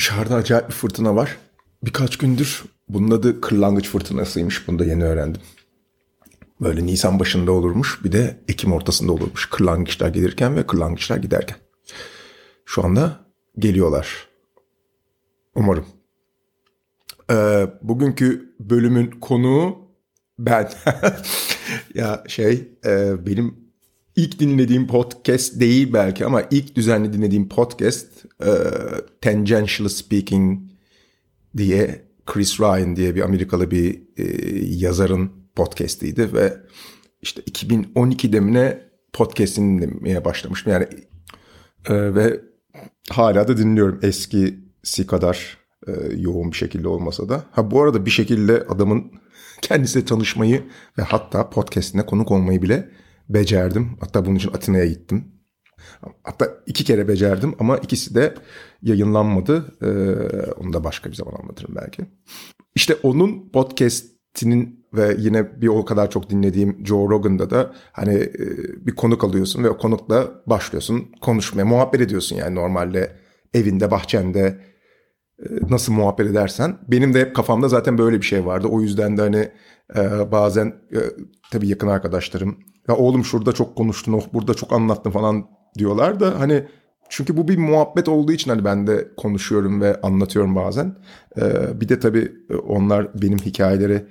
Dışarıda acayip bir fırtına var. Birkaç gündür bunun adı kırlangıç fırtınasıymış. Bunu da yeni öğrendim. Böyle Nisan başında olurmuş bir de Ekim ortasında olurmuş. Kırlangıçlar gelirken ve kırlangıçlar giderken. Şu anda geliyorlar. Umarım. Ee, bugünkü bölümün konuğu ben. ya şey e, benim ilk dinlediğim podcast değil belki ama ilk düzenli dinlediğim podcast e, Tangential Speaking diye Chris Ryan diye bir Amerikalı bir e, yazarın podcast'iydi ve işte 2012'de mi ne podcast'ini dinlemeye başlamıştım. Yani e, ve hala da dinliyorum eskisi kadar e, yoğun bir şekilde olmasa da. Ha bu arada bir şekilde adamın kendisiyle tanışmayı ve hatta podcast'ine konuk olmayı bile becerdim. Hatta bunun için Atina'ya gittim. Hatta iki kere becerdim ama ikisi de yayınlanmadı. Ee, onu da başka bir zaman anlatırım belki. İşte onun podcast'inin ve yine bir o kadar çok dinlediğim Joe Rogan'da da hani e, bir konuk alıyorsun ve o konukla başlıyorsun konuşmaya, muhabbet ediyorsun yani normalde evinde, bahçende e, nasıl muhabbet edersen. Benim de hep kafamda zaten böyle bir şey vardı. O yüzden de hani e, bazen tabii yakın arkadaşlarım ya oğlum şurada çok konuştun, oh burada çok anlattın falan diyorlar da hani çünkü bu bir muhabbet olduğu için hani ben de konuşuyorum ve anlatıyorum bazen. Ee, bir de tabii onlar benim hikayeleri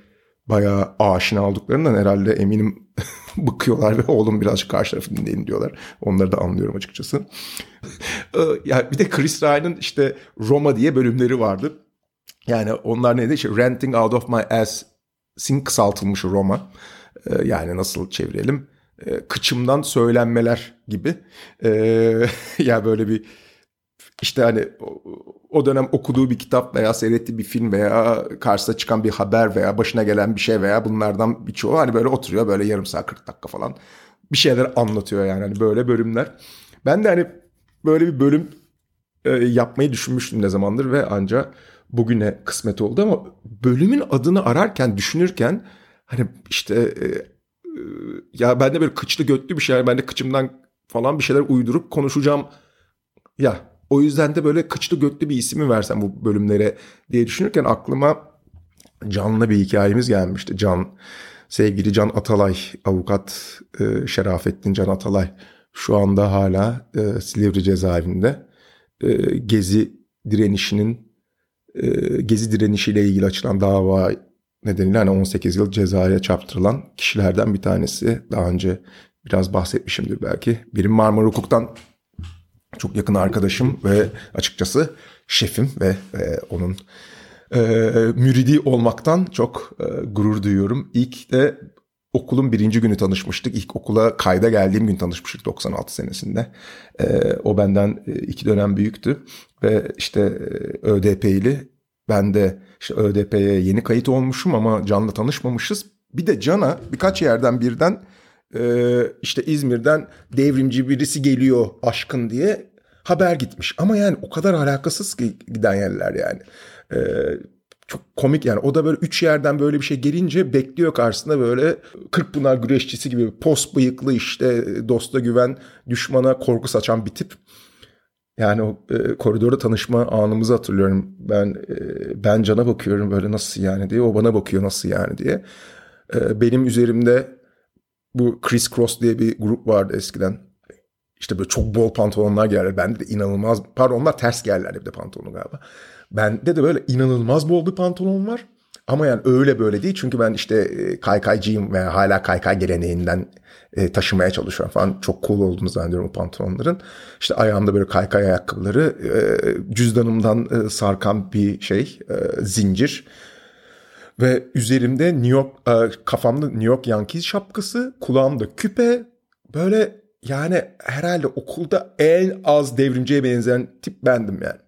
bayağı aşina olduklarından herhalde eminim bıkıyorlar ve oğlum birazcık karşı tarafı dinleyin diyorlar. Onları da anlıyorum açıkçası. Ee, yani bir de Chris Ryan'ın işte Roma diye bölümleri vardı. Yani onlar neydi? İşte Renting Out of My Ass sin kısaltılmış Roma. Ee, yani nasıl çevirelim? Ee, kıçımdan söylenmeler gibi. Ee, ya böyle bir işte hani o dönem okuduğu bir kitap veya seyrettiği bir film veya karşısına çıkan bir haber veya başına gelen bir şey veya bunlardan birçoğu hani böyle oturuyor böyle yarım saat 40 dakika falan bir şeyler anlatıyor yani hani böyle bölümler. Ben de hani böyle bir bölüm e, yapmayı düşünmüştüm ne zamandır ve anca bugüne kısmet oldu ama bölümün adını ararken düşünürken hani işte e, e, ya ben de böyle kıçlı götlü bir şeyler ben de kıçımdan falan bir şeyler uydurup konuşacağım ya o yüzden de böyle kıçlı götlü bir ismi versem bu bölümlere diye düşünürken aklıma Can'la bir hikayemiz gelmişti. Can, sevgili Can Atalay, avukat e, Şerafettin Can Atalay şu anda hala e, Silivri cezaevinde. E, gezi direnişinin, e, gezi direnişiyle ilgili açılan dava nedeniyle hani 18 yıl cezaya çarptırılan kişilerden bir tanesi. Daha önce biraz bahsetmişimdir belki. Birim Marmara Hukuk'tan çok yakın arkadaşım ve açıkçası şefim ve e, onun e, müridi olmaktan çok e, gurur duyuyorum. İlk de okulun birinci günü tanışmıştık. İlk okula kayda geldiğim gün tanışmıştık 96 senesinde. E, o benden e, iki dönem büyüktü ve işte e, ÖDP'li ben de işte ÖDP'ye yeni kayıt olmuşum ama Can'la tanışmamışız. Bir de Can'a birkaç yerden birden e, işte İzmir'den devrimci birisi geliyor aşkın diye haber gitmiş. Ama yani o kadar alakasız ki giden yerler yani. E, çok komik yani o da böyle üç yerden böyle bir şey gelince bekliyor karşısında böyle Kırkpınar güreşçisi gibi post bıyıklı işte dosta güven düşmana korku saçan bir tip. Yani o e, koridorda tanışma anımızı hatırlıyorum. Ben e, ben Can'a bakıyorum böyle nasıl yani diye. O bana bakıyor nasıl yani diye. E, benim üzerimde bu Chris Cross diye bir grup vardı eskiden. İşte böyle çok bol pantolonlar giyerler. Bende de inanılmaz, pardon onlar ters giyerlerdi bir de pantolonu galiba. Bende de böyle inanılmaz bol bir pantolon var. Ama yani öyle böyle değil. Çünkü ben işte e, kaykaycıyım ve hala kaykay geleneğinden e, taşımaya çalışıyorum falan. Çok cool olduğunu zannediyorum o pantolonların. İşte ayağımda böyle kaykay ayakkabıları, e, cüzdanımdan sarkan bir şey, zincir. Ve üzerimde New York, kafamda New York Yankees şapkası, kulağımda küpe. Böyle yani herhalde okulda en az devrimciye benzeyen tip bendim yani.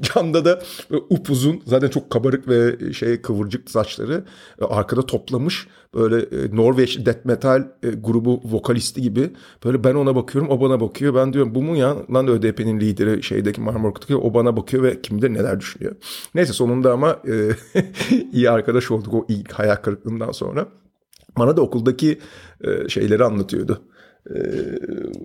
Camda da upuzun zaten çok kabarık ve şey kıvırcık saçları e, arkada toplamış böyle e, Norveç death metal e, grubu vokalisti gibi böyle ben ona bakıyorum o bana bakıyor ben diyorum bu mu ya lan ÖDP'nin lideri şeydeki Marmara'daki o bana bakıyor ve kim bilir neler düşünüyor. Neyse sonunda ama iyi arkadaş olduk o ilk hayal kırıklığından sonra. Bana da okuldaki e, şeyleri anlatıyordu. E,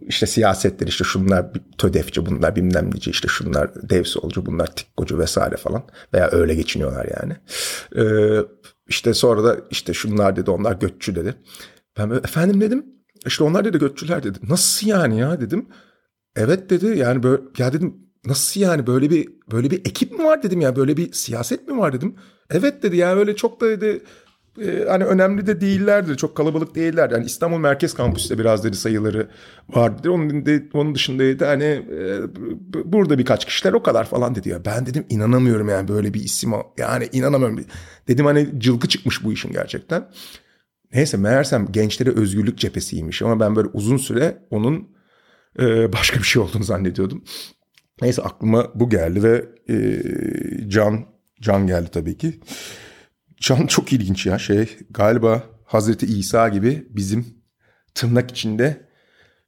işte siyasetler işte şunlar tödefçi bunlar bilmem neci işte şunlar dev solcu bunlar tikkocu vesaire falan veya öyle geçiniyorlar yani. E, işte sonra da işte şunlar dedi onlar göççü dedi. Ben böyle efendim? dedim. İşte onlar dedi göççüler dedi. Nasıl yani ya? dedim. Evet dedi. Yani böyle ya dedim. Nasıl yani? Böyle bir böyle bir ekip mi var? dedim. Ya böyle bir siyaset mi var? dedim. Evet dedi. Ya öyle çok da dedi e, hani önemli de değillerdi. Çok kalabalık değiller. Yani İstanbul Merkez Kampüs'te biraz dedi sayıları vardı. Onun, de, onun dışındaydı hani e, burada birkaç kişiler o kadar falan dedi ya. Ben dedim inanamıyorum yani böyle bir isim yani inanamıyorum. Dedim hani cılkı çıkmış bu işin gerçekten. Neyse meğersem gençlere özgürlük cephesiymiş ama ben böyle uzun süre onun e, başka bir şey olduğunu zannediyordum. Neyse aklıma bu geldi ve e, Can Can geldi tabii ki. Can çok ilginç ya şey galiba Hazreti İsa gibi bizim tırnak içinde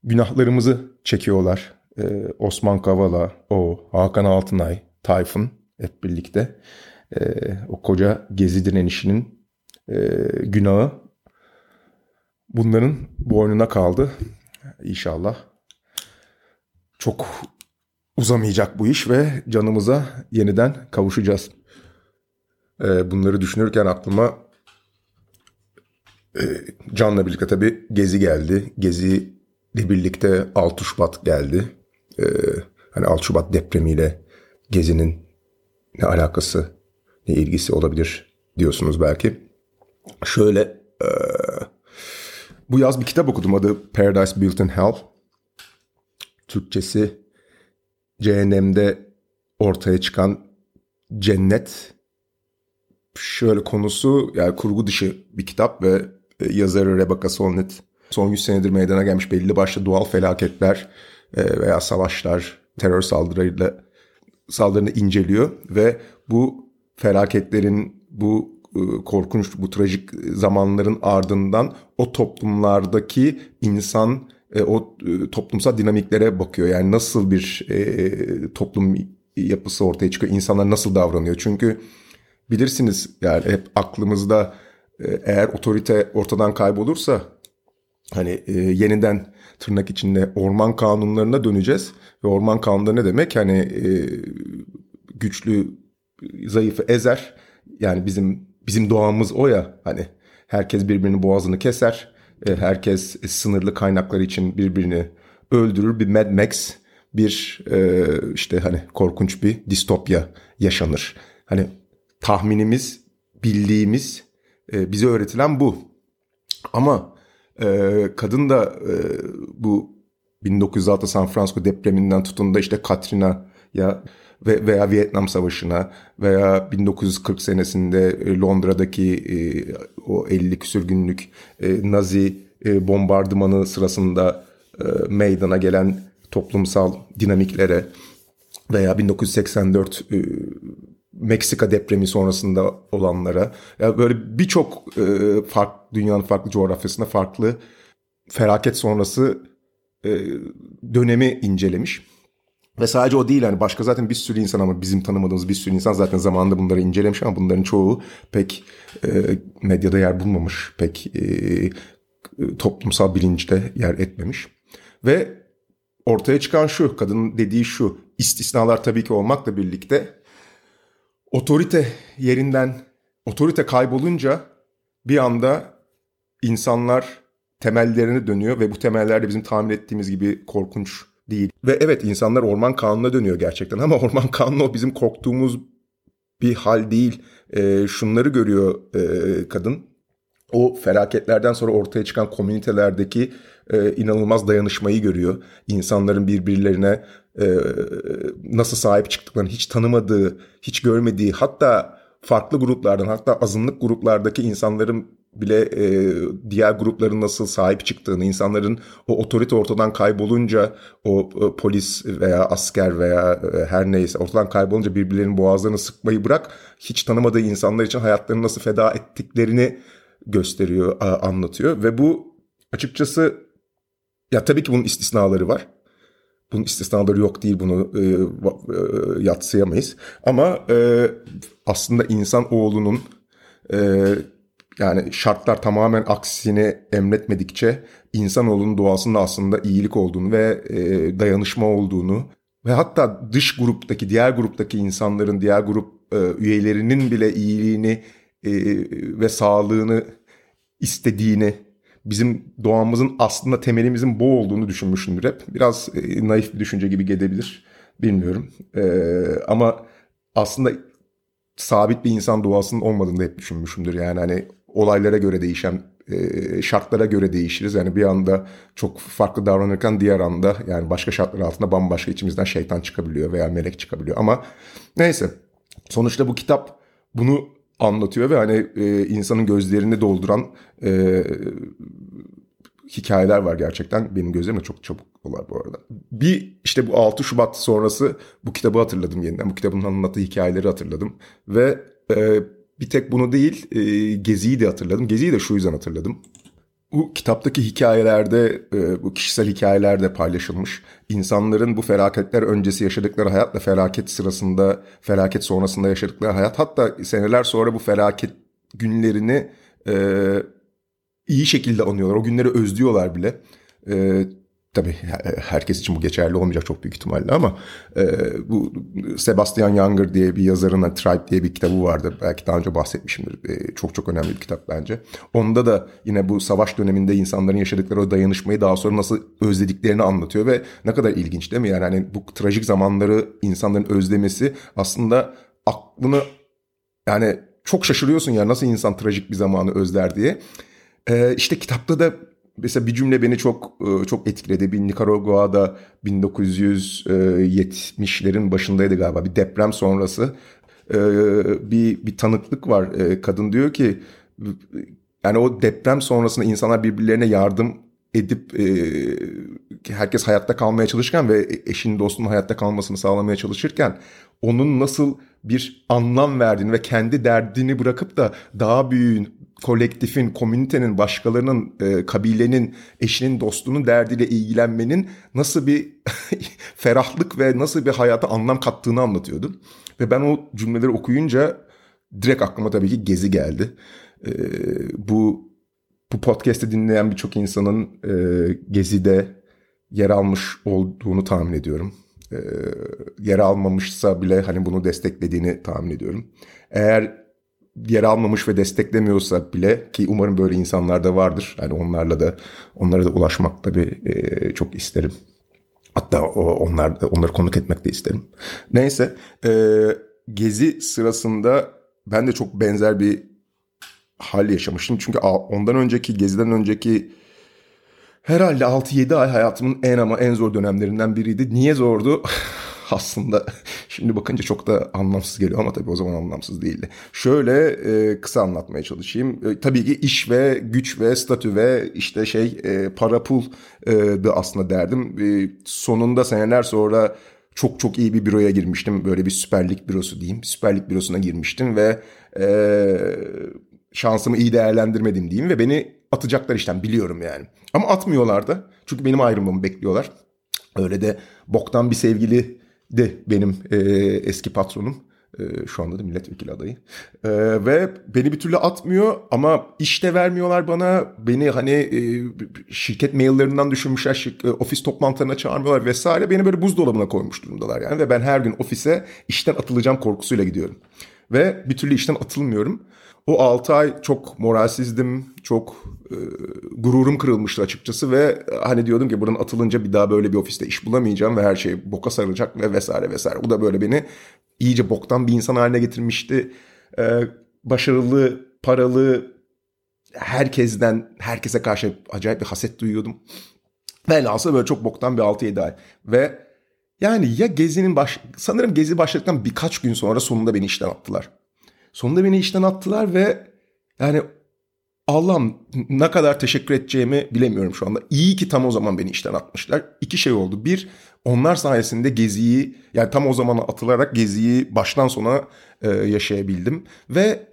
günahlarımızı çekiyorlar. Ee, Osman Kavala, o Hakan Altınay, Tayfun hep birlikte. Ee, o koca Gezi direnişinin e, günahı bunların boynuna kaldı. İnşallah çok uzamayacak bu iş ve canımıza yeniden kavuşacağız. E, bunları düşünürken aklıma e, Can'la birlikte tabii Gezi geldi. Gezi ile birlikte 6 Şubat geldi. E, hani 6 Şubat depremiyle Gezi'nin ne alakası, ne ilgisi olabilir diyorsunuz belki. Şöyle e, bu yaz bir kitap okudum adı Paradise Built in Hell. Türkçesi cehennemde ortaya çıkan cennet şöyle konusu yani kurgu dışı bir kitap ve e, yazarı Rebecca Solnit son 100 senedir meydana gelmiş belli başlı doğal felaketler e, veya savaşlar, terör saldırılarıyla saldırını inceliyor ve bu felaketlerin bu e, korkunç, bu trajik zamanların ardından o toplumlardaki insan o toplumsal dinamiklere bakıyor. Yani nasıl bir toplum yapısı ortaya çıkıyor, insanlar nasıl davranıyor. Çünkü bilirsiniz yani hep aklımızda e, eğer otorite ortadan kaybolursa hani e, yeniden tırnak içinde orman kanunlarına döneceğiz. Ve orman kanunları ne demek? Hani e, güçlü zayıfı ezer. Yani bizim bizim doğamız o ya hani herkes birbirinin boğazını keser. E, herkes sınırlı kaynaklar için birbirini öldürür. Bir Mad Max bir e, işte hani korkunç bir distopya yaşanır. Hani tahminimiz, bildiğimiz, e, bize öğretilen bu. Ama e, kadın da e, bu 1906 San Francisco depreminden tutun da işte Katrina ya ve veya Vietnam Savaşı'na veya 1940 senesinde e, Londra'daki e, o 50 küsür günlük e, Nazi e, bombardımanı sırasında e, meydana gelen toplumsal dinamiklere veya 1984 e, Meksika depremi sonrasında olanlara ya böyle birçok e, fark dünyanın farklı coğrafyasında farklı felaket sonrası e, dönemi incelemiş. Ve sadece o değil yani başka zaten bir sürü insan ama bizim tanımadığımız bir sürü insan zaten zamanında bunları incelemiş ama bunların çoğu pek e, medyada yer bulmamış, pek e, toplumsal bilinçte yer etmemiş. Ve ortaya çıkan şu, kadının dediği şu, istisnalar tabii ki olmakla birlikte otorite yerinden otorite kaybolunca bir anda insanlar temellerine dönüyor ve bu temeller de bizim tahmin ettiğimiz gibi korkunç değil. Ve evet insanlar orman kanununa dönüyor gerçekten ama orman kanunu o bizim korktuğumuz bir hal değil. E, şunları görüyor e, kadın. O felaketlerden sonra ortaya çıkan komünitelerdeki e, inanılmaz dayanışmayı görüyor. İnsanların birbirlerine e, nasıl sahip çıktıklarını hiç tanımadığı, hiç görmediği hatta farklı gruplardan hatta azınlık gruplardaki insanların bile e, diğer grupların nasıl sahip çıktığını, insanların o otorite ortadan kaybolunca o e, polis veya asker veya e, her neyse ortadan kaybolunca birbirlerinin boğazlarını sıkmayı bırak, hiç tanımadığı insanlar için hayatlarını nasıl feda ettiklerini gösteriyor, anlatıyor ve bu açıkçası ya tabii ki bunun istisnaları var. Bunun istisnaları yok değil bunu e, e, yatsıyamayız. Ama e, aslında insan oğlunun e, yani şartlar tamamen aksini emretmedikçe insanoğlunun doğasında aslında iyilik olduğunu ve e, dayanışma olduğunu ve hatta dış gruptaki diğer gruptaki insanların diğer grup e, üyelerinin bile iyiliğini e, ve sağlığını istediğini bizim doğamızın aslında temelimizin bu olduğunu düşünmüşümdür hep. Biraz e, naif bir düşünce gibi gelebilir. Bilmiyorum. E, ama aslında sabit bir insan doğasının olmadığını da hep düşünmüşümdür. Yani hani olaylara göre değişen, e, şartlara göre değişiriz. Yani bir anda çok farklı davranırken diğer anda yani başka şartlar altında bambaşka içimizden şeytan çıkabiliyor veya melek çıkabiliyor. Ama neyse sonuçta bu kitap bunu anlatıyor ve hani e, insanın gözlerini dolduran e, hikayeler var gerçekten. Benim gözlerim de çok çabuk olar bu arada. Bir işte bu 6 Şubat sonrası bu kitabı hatırladım yeniden. Bu kitabın anlattığı hikayeleri hatırladım. Ve e, bir tek bunu değil e, Gezi'yi de hatırladım. Gezi'yi de şu yüzden hatırladım. Bu kitaptaki hikayelerde, e, bu kişisel hikayelerde paylaşılmış. İnsanların bu felaketler öncesi yaşadıkları hayatla felaket sırasında, felaket sonrasında yaşadıkları hayat. Hatta seneler sonra bu felaket günlerini e, iyi şekilde anıyorlar. O günleri özlüyorlar bile. E, tabii herkes için bu geçerli olmayacak çok büyük ihtimalle ama e, bu Sebastian Younger diye bir yazarın hani Tribe diye bir kitabı vardı. Belki daha önce bahsetmişimdir. E, çok çok önemli bir kitap bence. Onda da yine bu savaş döneminde insanların yaşadıkları o dayanışmayı daha sonra nasıl özlediklerini anlatıyor ve ne kadar ilginç değil mi? Yani hani bu trajik zamanları insanların özlemesi aslında aklını yani çok şaşırıyorsun ya nasıl insan trajik bir zamanı özler diye. Ee, işte kitapta da mesela bir cümle beni çok e, çok etkiledi. Bir Nikaragua'da 1970'lerin başındaydı galiba bir deprem sonrası e, bir bir tanıklık var. E, kadın diyor ki yani o deprem sonrasında insanlar birbirlerine yardım edip herkes hayatta kalmaya çalışırken ve eşinin dostunun hayatta kalmasını sağlamaya çalışırken onun nasıl bir anlam verdiğini ve kendi derdini bırakıp da daha büyüğün kolektifin, komünitenin, başkalarının, e, kabilenin, eşinin, dostunun derdiyle ilgilenmenin nasıl bir ferahlık ve nasıl bir hayata anlam kattığını anlatıyordu. Ve ben o cümleleri okuyunca direkt aklıma tabii ki Gezi geldi. E, bu bu podcast'i dinleyen birçok insanın e, Gezi'de yer almış olduğunu tahmin ediyorum. E, yer almamışsa bile hani bunu desteklediğini tahmin ediyorum. Eğer yer almamış ve desteklemiyorsa bile ki umarım böyle insanlar da vardır. Yani onlarla da onlara da ulaşmak tabii e, çok isterim. Hatta o, onlar onları konuk etmek de isterim. Neyse e, gezi sırasında ben de çok benzer bir hal yaşamıştım. Çünkü ondan önceki geziden önceki herhalde 6-7 ay hayatımın en ama en zor dönemlerinden biriydi. Niye zordu? aslında şimdi bakınca çok da anlamsız geliyor ama tabii o zaman anlamsız değildi. Şöyle e, kısa anlatmaya çalışayım. E, tabii ki iş ve güç ve statü ve işte şey e, para pul e, da aslında derdim. E, sonunda seneler sonra çok çok iyi bir büroya girmiştim. Böyle bir süperlik bürosu diyeyim. Süperlik bürosuna girmiştim ve e, şansımı iyi değerlendirmedim diyeyim ve beni atacaklar işten biliyorum yani. Ama atmıyorlar da. Çünkü benim ayrılmamı bekliyorlar. Öyle de boktan bir sevgili de benim e, eski patronum. E, şu anda da milletvekili adayı. E, ve beni bir türlü atmıyor ama işte vermiyorlar bana. Beni hani e, şirket maillerinden düşünmüşler. Şir, e, ofis toplantılarına çağırmıyorlar vesaire. Beni böyle buzdolabına koymuş durumdalar yani. Ve ben her gün ofise işten atılacağım korkusuyla gidiyorum. Ve bir türlü işten atılmıyorum. O 6 ay çok moralsizdim, çok e, gururum kırılmıştı açıkçası ve hani diyordum ki buradan atılınca bir daha böyle bir ofiste iş bulamayacağım ve her şey boka sarılacak ve vesaire vesaire. Bu da böyle beni iyice boktan bir insan haline getirmişti. E, başarılı, paralı, herkesten, herkese karşı acayip bir haset duyuyordum. Velhasıl böyle çok boktan bir 6-7 ay. Ve yani ya Gezi'nin baş... Sanırım Gezi başladıktan birkaç gün sonra sonunda beni işten attılar. Sonunda beni işten attılar ve yani Allah'ım ne kadar teşekkür edeceğimi bilemiyorum şu anda. İyi ki tam o zaman beni işten atmışlar. İki şey oldu. Bir, onlar sayesinde Gezi'yi yani tam o zaman atılarak Gezi'yi baştan sona e, yaşayabildim. Ve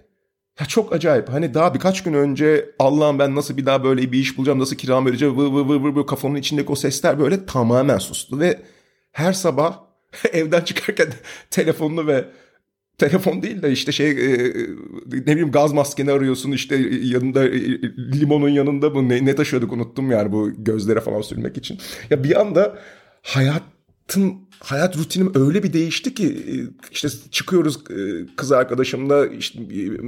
ya çok acayip. Hani daha birkaç gün önce Allah'ım ben nasıl bir daha böyle bir iş bulacağım, nasıl kiram vereceğim, vır vır vır vır kafamın içindeki o sesler böyle tamamen sustu. Ve her sabah evden çıkarken telefonunu ve telefon değil de işte şey e, ne bileyim gaz maskeni arıyorsun işte yanında e, limonun yanında mı ne, ne taşıyorduk unuttum yani bu gözlere falan sürmek için. Ya bir anda hayatın hayat rutinim öyle bir değişti ki e, işte çıkıyoruz kız arkadaşımla işte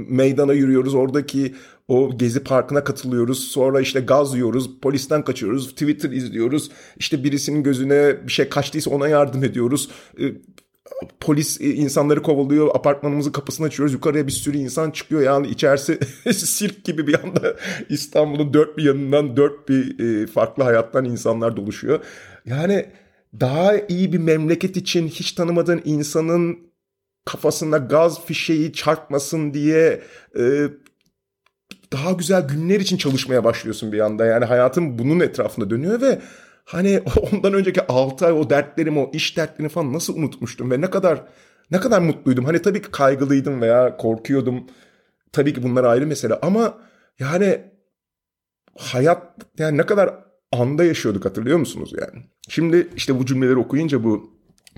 meydana yürüyoruz oradaki o gezi parkına katılıyoruz sonra işte gaz yiyoruz polisten kaçıyoruz Twitter izliyoruz işte birisinin gözüne bir şey kaçtıysa ona yardım ediyoruz polis e, insanları kovalıyor. Apartmanımızın kapısını açıyoruz. Yukarıya bir sürü insan çıkıyor. Yani içerisi sirk gibi bir anda İstanbul'un dört bir yanından dört bir e, farklı hayattan insanlar doluşuyor. Yani daha iyi bir memleket için hiç tanımadığın insanın kafasına gaz fişeği çarpmasın diye e, daha güzel günler için çalışmaya başlıyorsun bir anda. Yani hayatın bunun etrafında dönüyor ve Hani ondan önceki 6 ay o dertlerimi, o iş dertlerini falan nasıl unutmuştum ve ne kadar ne kadar mutluydum. Hani tabii ki kaygılıydım veya korkuyordum. Tabii ki bunlar ayrı mesele ama yani hayat yani ne kadar anda yaşıyorduk hatırlıyor musunuz yani? Şimdi işte bu cümleleri okuyunca bu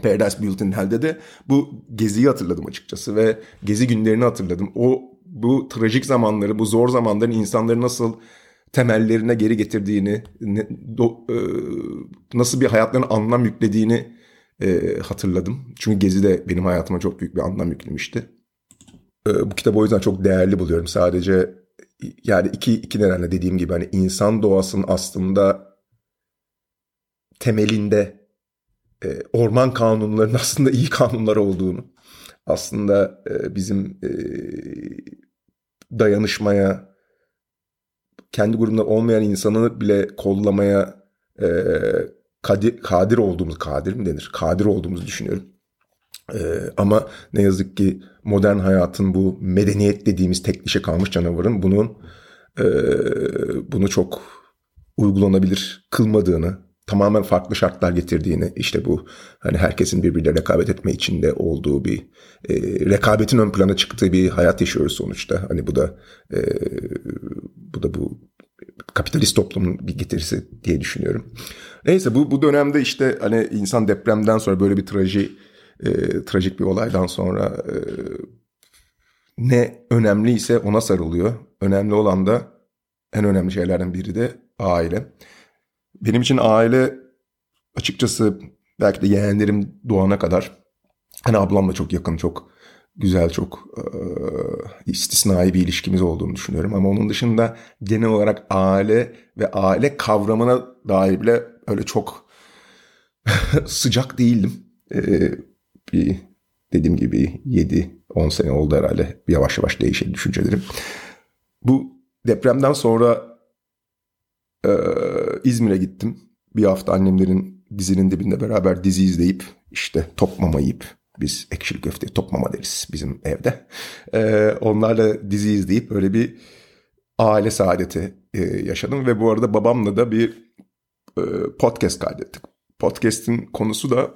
Paradise Built in Hell'de de bu geziyi hatırladım açıkçası ve gezi günlerini hatırladım. O bu trajik zamanları, bu zor zamanların insanları nasıl temellerine geri getirdiğini, ne, do, e, nasıl bir hayatlarına anlam yüklediğini e, hatırladım. Çünkü Gezi de benim hayatıma çok büyük bir anlam yüklemişti. E, bu kitabı o yüzden çok değerli buluyorum. Sadece yani iki, iki nedenle dediğim gibi hani insan doğasının aslında temelinde e, orman kanunlarının aslında iyi kanunlar olduğunu, aslında e, bizim e, dayanışmaya, kendi grubunda olmayan insanı bile kollamaya e, kadir, kadir olduğumuz, kadir mi denir? Kadir olduğumuzu düşünüyorum. E, ama ne yazık ki modern hayatın bu medeniyet dediğimiz tek dişe kalmış canavarın bunun e, bunu çok uygulanabilir kılmadığını, tamamen farklı şartlar getirdiğini işte bu hani herkesin birbiriyle rekabet etme içinde olduğu bir e, rekabetin ön plana çıktığı bir hayat yaşıyoruz sonuçta. Hani bu da e, bu da bu kapitalist toplumun bir getirisi diye düşünüyorum. Neyse bu bu dönemde işte hani insan depremden sonra böyle bir traji e, trajik bir olaydan sonra e, ne önemliyse ona sarılıyor. Önemli olan da en önemli şeylerden biri de aile. Benim için aile açıkçası belki de yeğenlerim doğana kadar hani ablamla çok yakın, çok güzel, çok e, istisnai bir ilişkimiz olduğunu düşünüyorum. Ama onun dışında genel olarak aile ve aile kavramına dair bile öyle çok sıcak değildim. E, bir dediğim gibi 7-10 sene oldu herhalde yavaş yavaş değişen düşüncelerim. Bu depremden sonra e, İzmir'e gittim. Bir hafta annemlerin dizinin dibinde beraber dizi izleyip işte top mama yiyip biz ekşili köfte top mama deriz bizim evde. E, onlarla dizi izleyip böyle bir aile saadeti e, yaşadım ve bu arada babamla da bir e, podcast kaydettik. Podcast'in konusu da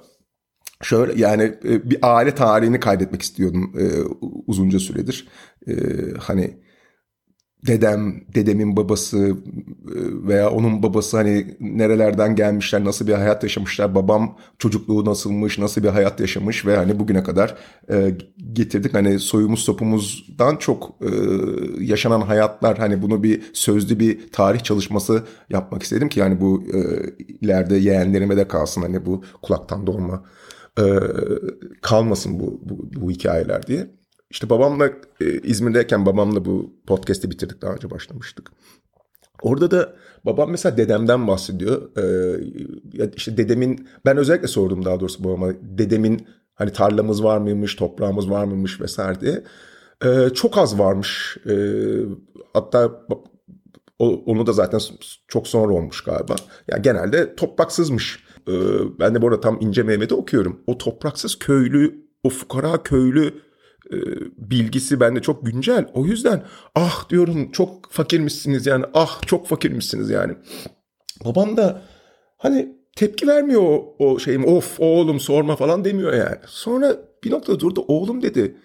şöyle yani e, bir aile tarihini kaydetmek istiyordum e, uzunca süredir. E, hani dedem, dedemin babası e, veya onun babası hani nerelerden gelmişler, nasıl bir hayat yaşamışlar, babam çocukluğu nasılmış, nasıl bir hayat yaşamış ve hani bugüne kadar e, getirdik. Hani soyumuz sopumuzdan çok e, yaşanan hayatlar hani bunu bir sözlü bir tarih çalışması yapmak istedim ki yani bu e, ileride yeğenlerime de kalsın hani bu kulaktan dolma e, kalmasın bu, bu, bu hikayeler diye. İşte babamla e, İzmir'deyken babamla bu podcast'i bitirdik daha önce başlamıştık. Orada da babam mesela dedemden bahsediyor. Ee, işte dedemin ben özellikle sordum daha doğrusu babama dedemin hani tarlamız var mıymış, toprağımız var mıymış vesaire diye. Ee, çok az varmış. Ee, hatta onu da zaten çok sonra olmuş galiba. Yani genelde topraksızmış. Ee, ben de bu arada tam İnce Mehmet'i okuyorum. O topraksız köylü, o fukara köylü e, bilgisi bende çok güncel. O yüzden ah diyorum çok fakirmişsiniz yani ah çok fakirmişsiniz yani. Babam da hani tepki vermiyor o, o şeyim of oğlum sorma falan demiyor yani. Sonra bir noktada durdu oğlum dedi.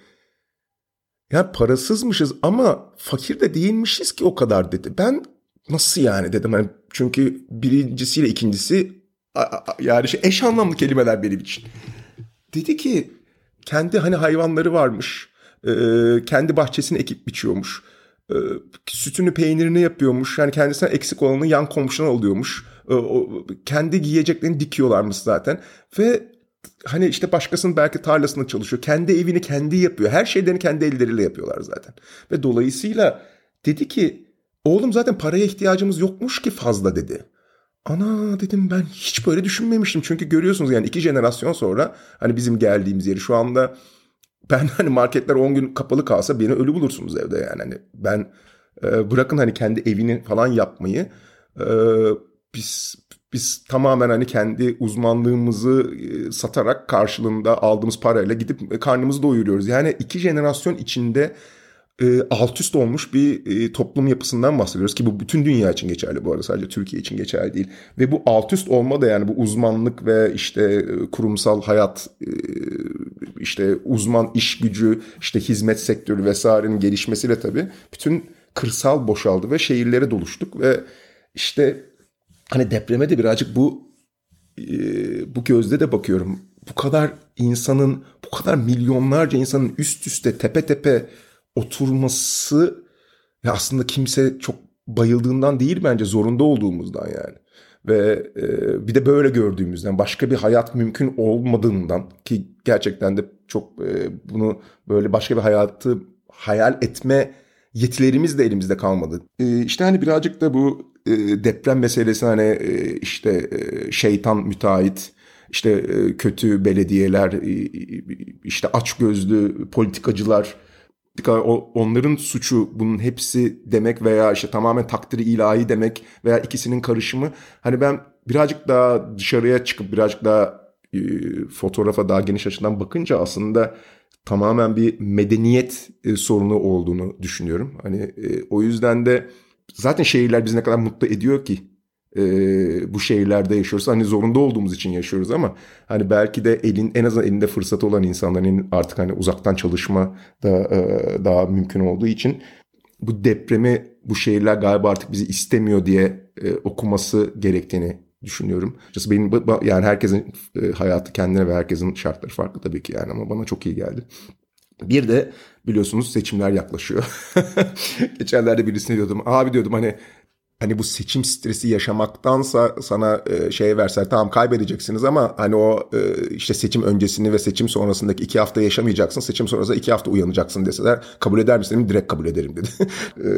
Ya parasızmışız ama fakir de değilmişiz ki o kadar dedi. Ben nasıl yani dedim. Yani çünkü birincisiyle ikincisi yani şey eş anlamlı kelimeler benim için. Dedi ki kendi hani hayvanları varmış. E, kendi bahçesini ekip biçiyormuş. E, sütünü peynirini yapıyormuş. Yani kendisinden eksik olanı yan komşuna alıyormuş. E, o, kendi giyeceklerini dikiyorlarmış zaten. Ve hani işte başkasının belki tarlasında çalışıyor. Kendi evini kendi yapıyor. Her şeylerini kendi elleriyle yapıyorlar zaten. Ve dolayısıyla dedi ki oğlum zaten paraya ihtiyacımız yokmuş ki fazla dedi. Ana dedim ben hiç böyle düşünmemiştim. Çünkü görüyorsunuz yani iki jenerasyon sonra hani bizim geldiğimiz yeri şu anda ben hani marketler 10 gün kapalı kalsa beni ölü bulursunuz evde yani. Hani ben e, bırakın hani kendi evini falan yapmayı e, biz biz tamamen hani kendi uzmanlığımızı e, satarak karşılığında aldığımız parayla gidip karnımızı doyuruyoruz. Yani iki jenerasyon içinde e, alt üst olmuş bir e, toplum yapısından bahsediyoruz ki bu bütün dünya için geçerli bu arada sadece Türkiye için geçerli değil. Ve bu alt üst olma da yani bu uzmanlık ve işte e, kurumsal hayat e, işte uzman iş gücü işte hizmet sektörü vesairenin gelişmesiyle tabii bütün kırsal boşaldı ve şehirlere doluştuk ve işte hani depreme de birazcık bu e, bu gözle de bakıyorum. Bu kadar insanın bu kadar milyonlarca insanın üst üste tepe tepe oturması ya aslında kimse çok bayıldığından değil bence zorunda olduğumuzdan yani. Ve e, bir de böyle gördüğümüzden başka bir hayat mümkün olmadığından ki gerçekten de çok e, bunu böyle başka bir hayatı hayal etme yetilerimiz de elimizde kalmadı. E, işte hani birazcık da bu e, deprem meselesi hani e, işte e, şeytan müteahhit işte e, kötü belediyeler e, işte açgözlü politikacılar onların suçu bunun hepsi demek veya işte tamamen takdiri ilahi demek veya ikisinin karışımı. Hani ben birazcık daha dışarıya çıkıp birazcık daha e, fotoğrafa daha geniş açıdan bakınca aslında tamamen bir medeniyet e, sorunu olduğunu düşünüyorum. Hani e, o yüzden de zaten şehirler bizi ne kadar mutlu ediyor ki e, bu şehirlerde yaşıyoruz. Hani zorunda olduğumuz için yaşıyoruz ama hani belki de elin en azından elinde fırsatı olan insanların artık hani uzaktan çalışma da e, daha mümkün olduğu için bu depremi bu şehirler galiba artık bizi istemiyor diye e, okuması gerektiğini düşünüyorum. Açıkçası benim yani herkesin e, hayatı kendine ve herkesin şartları farklı tabii ki yani ama bana çok iyi geldi. Bir de biliyorsunuz seçimler yaklaşıyor. Geçenlerde birisine diyordum. Abi diyordum hani hani bu seçim stresi yaşamaktansa sana e, şey verseler tamam kaybedeceksiniz ama hani o e, işte seçim öncesini ve seçim sonrasındaki iki hafta yaşamayacaksın. Seçim sonrasında iki hafta uyanacaksın deseler kabul eder misin? Direkt kabul ederim dedi. e,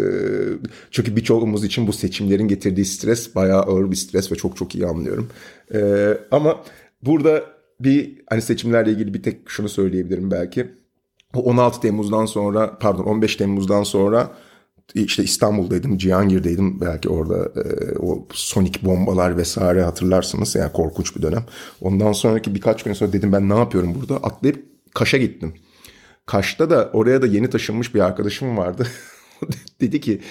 çünkü birçoğumuz için bu seçimlerin getirdiği stres bayağı ağır bir stres ve çok çok iyi anlıyorum. Ama burada bir hani seçimlerle ilgili bir tek şunu söyleyebilirim belki. 16 Temmuz'dan sonra pardon 15 Temmuz'dan sonra işte İstanbul'daydım, Cihangir'deydim. Belki orada e, o sonik bombalar vesaire hatırlarsınız. Yani korkunç bir dönem. Ondan sonraki birkaç gün sonra dedim ben ne yapıyorum burada? Atlayıp Kaş'a gittim. Kaş'ta da oraya da yeni taşınmış bir arkadaşım vardı. dedi ki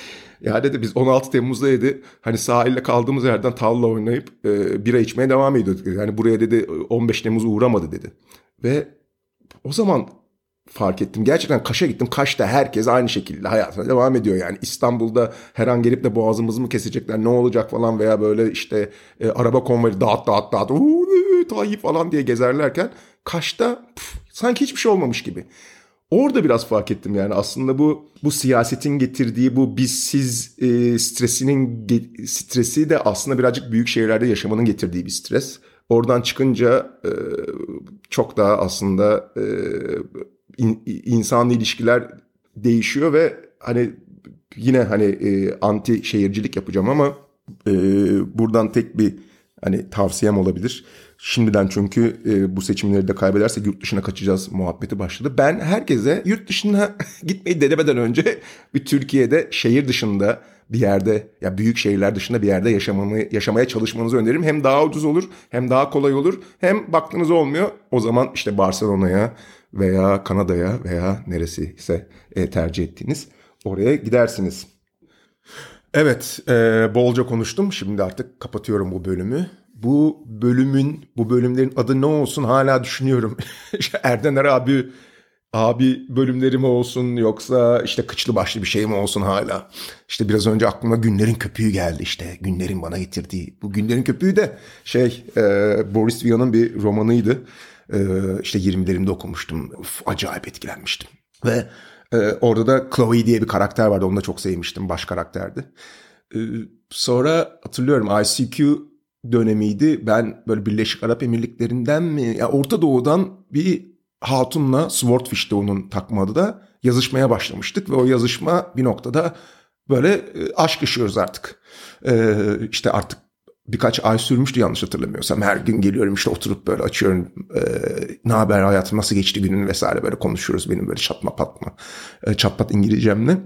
ya dedi biz 16 Temmuz'da dedi hani sahilde kaldığımız yerden tavla oynayıp e, bira içmeye devam ediyorduk. Yani buraya dedi 15 Temmuz uğramadı dedi. Ve o zaman fark ettim. Gerçekten Kaş'a gittim. Kaş'ta herkes aynı şekilde hayatına devam ediyor. Yani İstanbul'da her an gelip de boğazımızı mı kesecekler ne olacak falan veya böyle işte e, araba konvoyu dağıt dağıt dağıt uuu, Tayyip falan diye gezerlerken Kaş'ta püf, sanki hiçbir şey olmamış gibi. Orada biraz fark ettim yani aslında bu bu siyasetin getirdiği bu bizsiz e, stresinin stresi de aslında birazcık büyük şehirlerde yaşamanın getirdiği bir stres. Oradan çıkınca e, çok daha aslında e, in, insan ilişkiler değişiyor ve hani yine hani e, anti şehircilik yapacağım ama e, buradan tek bir hani tavsiyem olabilir. Şimdiden çünkü e, bu seçimleri de kaybederse yurt dışına kaçacağız muhabbeti başladı. Ben herkese yurt dışına gitmeyi denemeden önce bir Türkiye'de şehir dışında bir yerde ya büyük şehirler dışında bir yerde yaşamayı, yaşamaya çalışmanızı öneririm. Hem daha ucuz olur hem daha kolay olur hem baktığınız olmuyor. O zaman işte Barcelona'ya veya Kanada'ya veya neresi ise e, tercih ettiğiniz oraya gidersiniz. Evet, e, bolca konuştum. Şimdi artık kapatıyorum bu bölümü. Bu bölümün, bu bölümlerin adı ne olsun hala düşünüyorum. Erdener abi abi bölümleri mi olsun yoksa işte kıçlı başlı bir şey mi olsun hala. İşte biraz önce aklıma Günlerin Köpüğü geldi işte. Günlerin bana getirdiği. Bu Günlerin Köpüğü de şey e, Boris Vian'ın bir romanıydı. Ee, işte 20'lerimde okumuştum. Of, acayip etkilenmiştim. Ve e, orada da Chloe diye bir karakter vardı. Onu da çok sevmiştim. Baş karakterdi. E, sonra hatırlıyorum ICQ dönemiydi. Ben böyle Birleşik Arap Emirlikleri'nden mi? Ya Orta Doğu'dan bir hatunla Swordfish'te onun takmadı da yazışmaya başlamıştık ve o yazışma bir noktada böyle e, aşk yaşıyoruz artık. Ee, işte artık birkaç ay sürmüştü yanlış hatırlamıyorsam. Her gün geliyorum işte oturup böyle açıyorum e, ne haber hayatım nasıl geçti günün vesaire böyle konuşuyoruz benim böyle çatma patma e, çatpat İngilizcemle.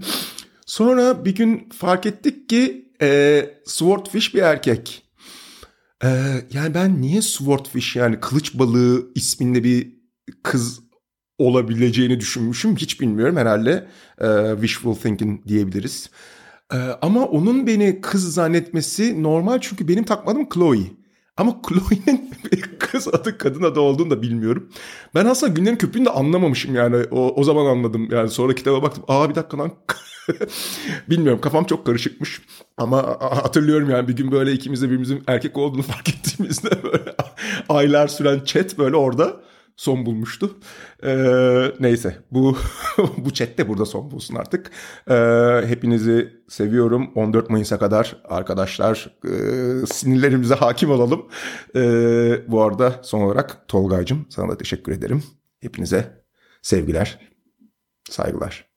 Sonra bir gün fark ettik ki e, Swordfish bir erkek. E, yani ben niye Swordfish yani kılıç balığı isminde bir kız olabileceğini düşünmüşüm. Hiç bilmiyorum herhalde e, wishful thinking diyebiliriz. E, ama onun beni kız zannetmesi normal çünkü benim takmadım Chloe. Ama Chloe'nin kız adı kadın adı olduğunu da bilmiyorum. Ben aslında günlerin köpüğünü de anlamamışım yani. O, o zaman anladım. Yani sonra kitaba baktım. Aa bir dakika lan. Bilmiyorum kafam çok karışıkmış. Ama hatırlıyorum yani bir gün böyle ikimiz de birbirimizin erkek olduğunu fark ettiğimizde böyle aylar süren chat böyle orada son bulmuştu. Ee, neyse bu bu chat de burada son bulsun artık. Ee, hepinizi seviyorum. 14 Mayıs'a kadar arkadaşlar e, sinirlerimize hakim olalım. Ee, bu arada son olarak Tolgay'cım sana da teşekkür ederim. Hepinize sevgiler, saygılar.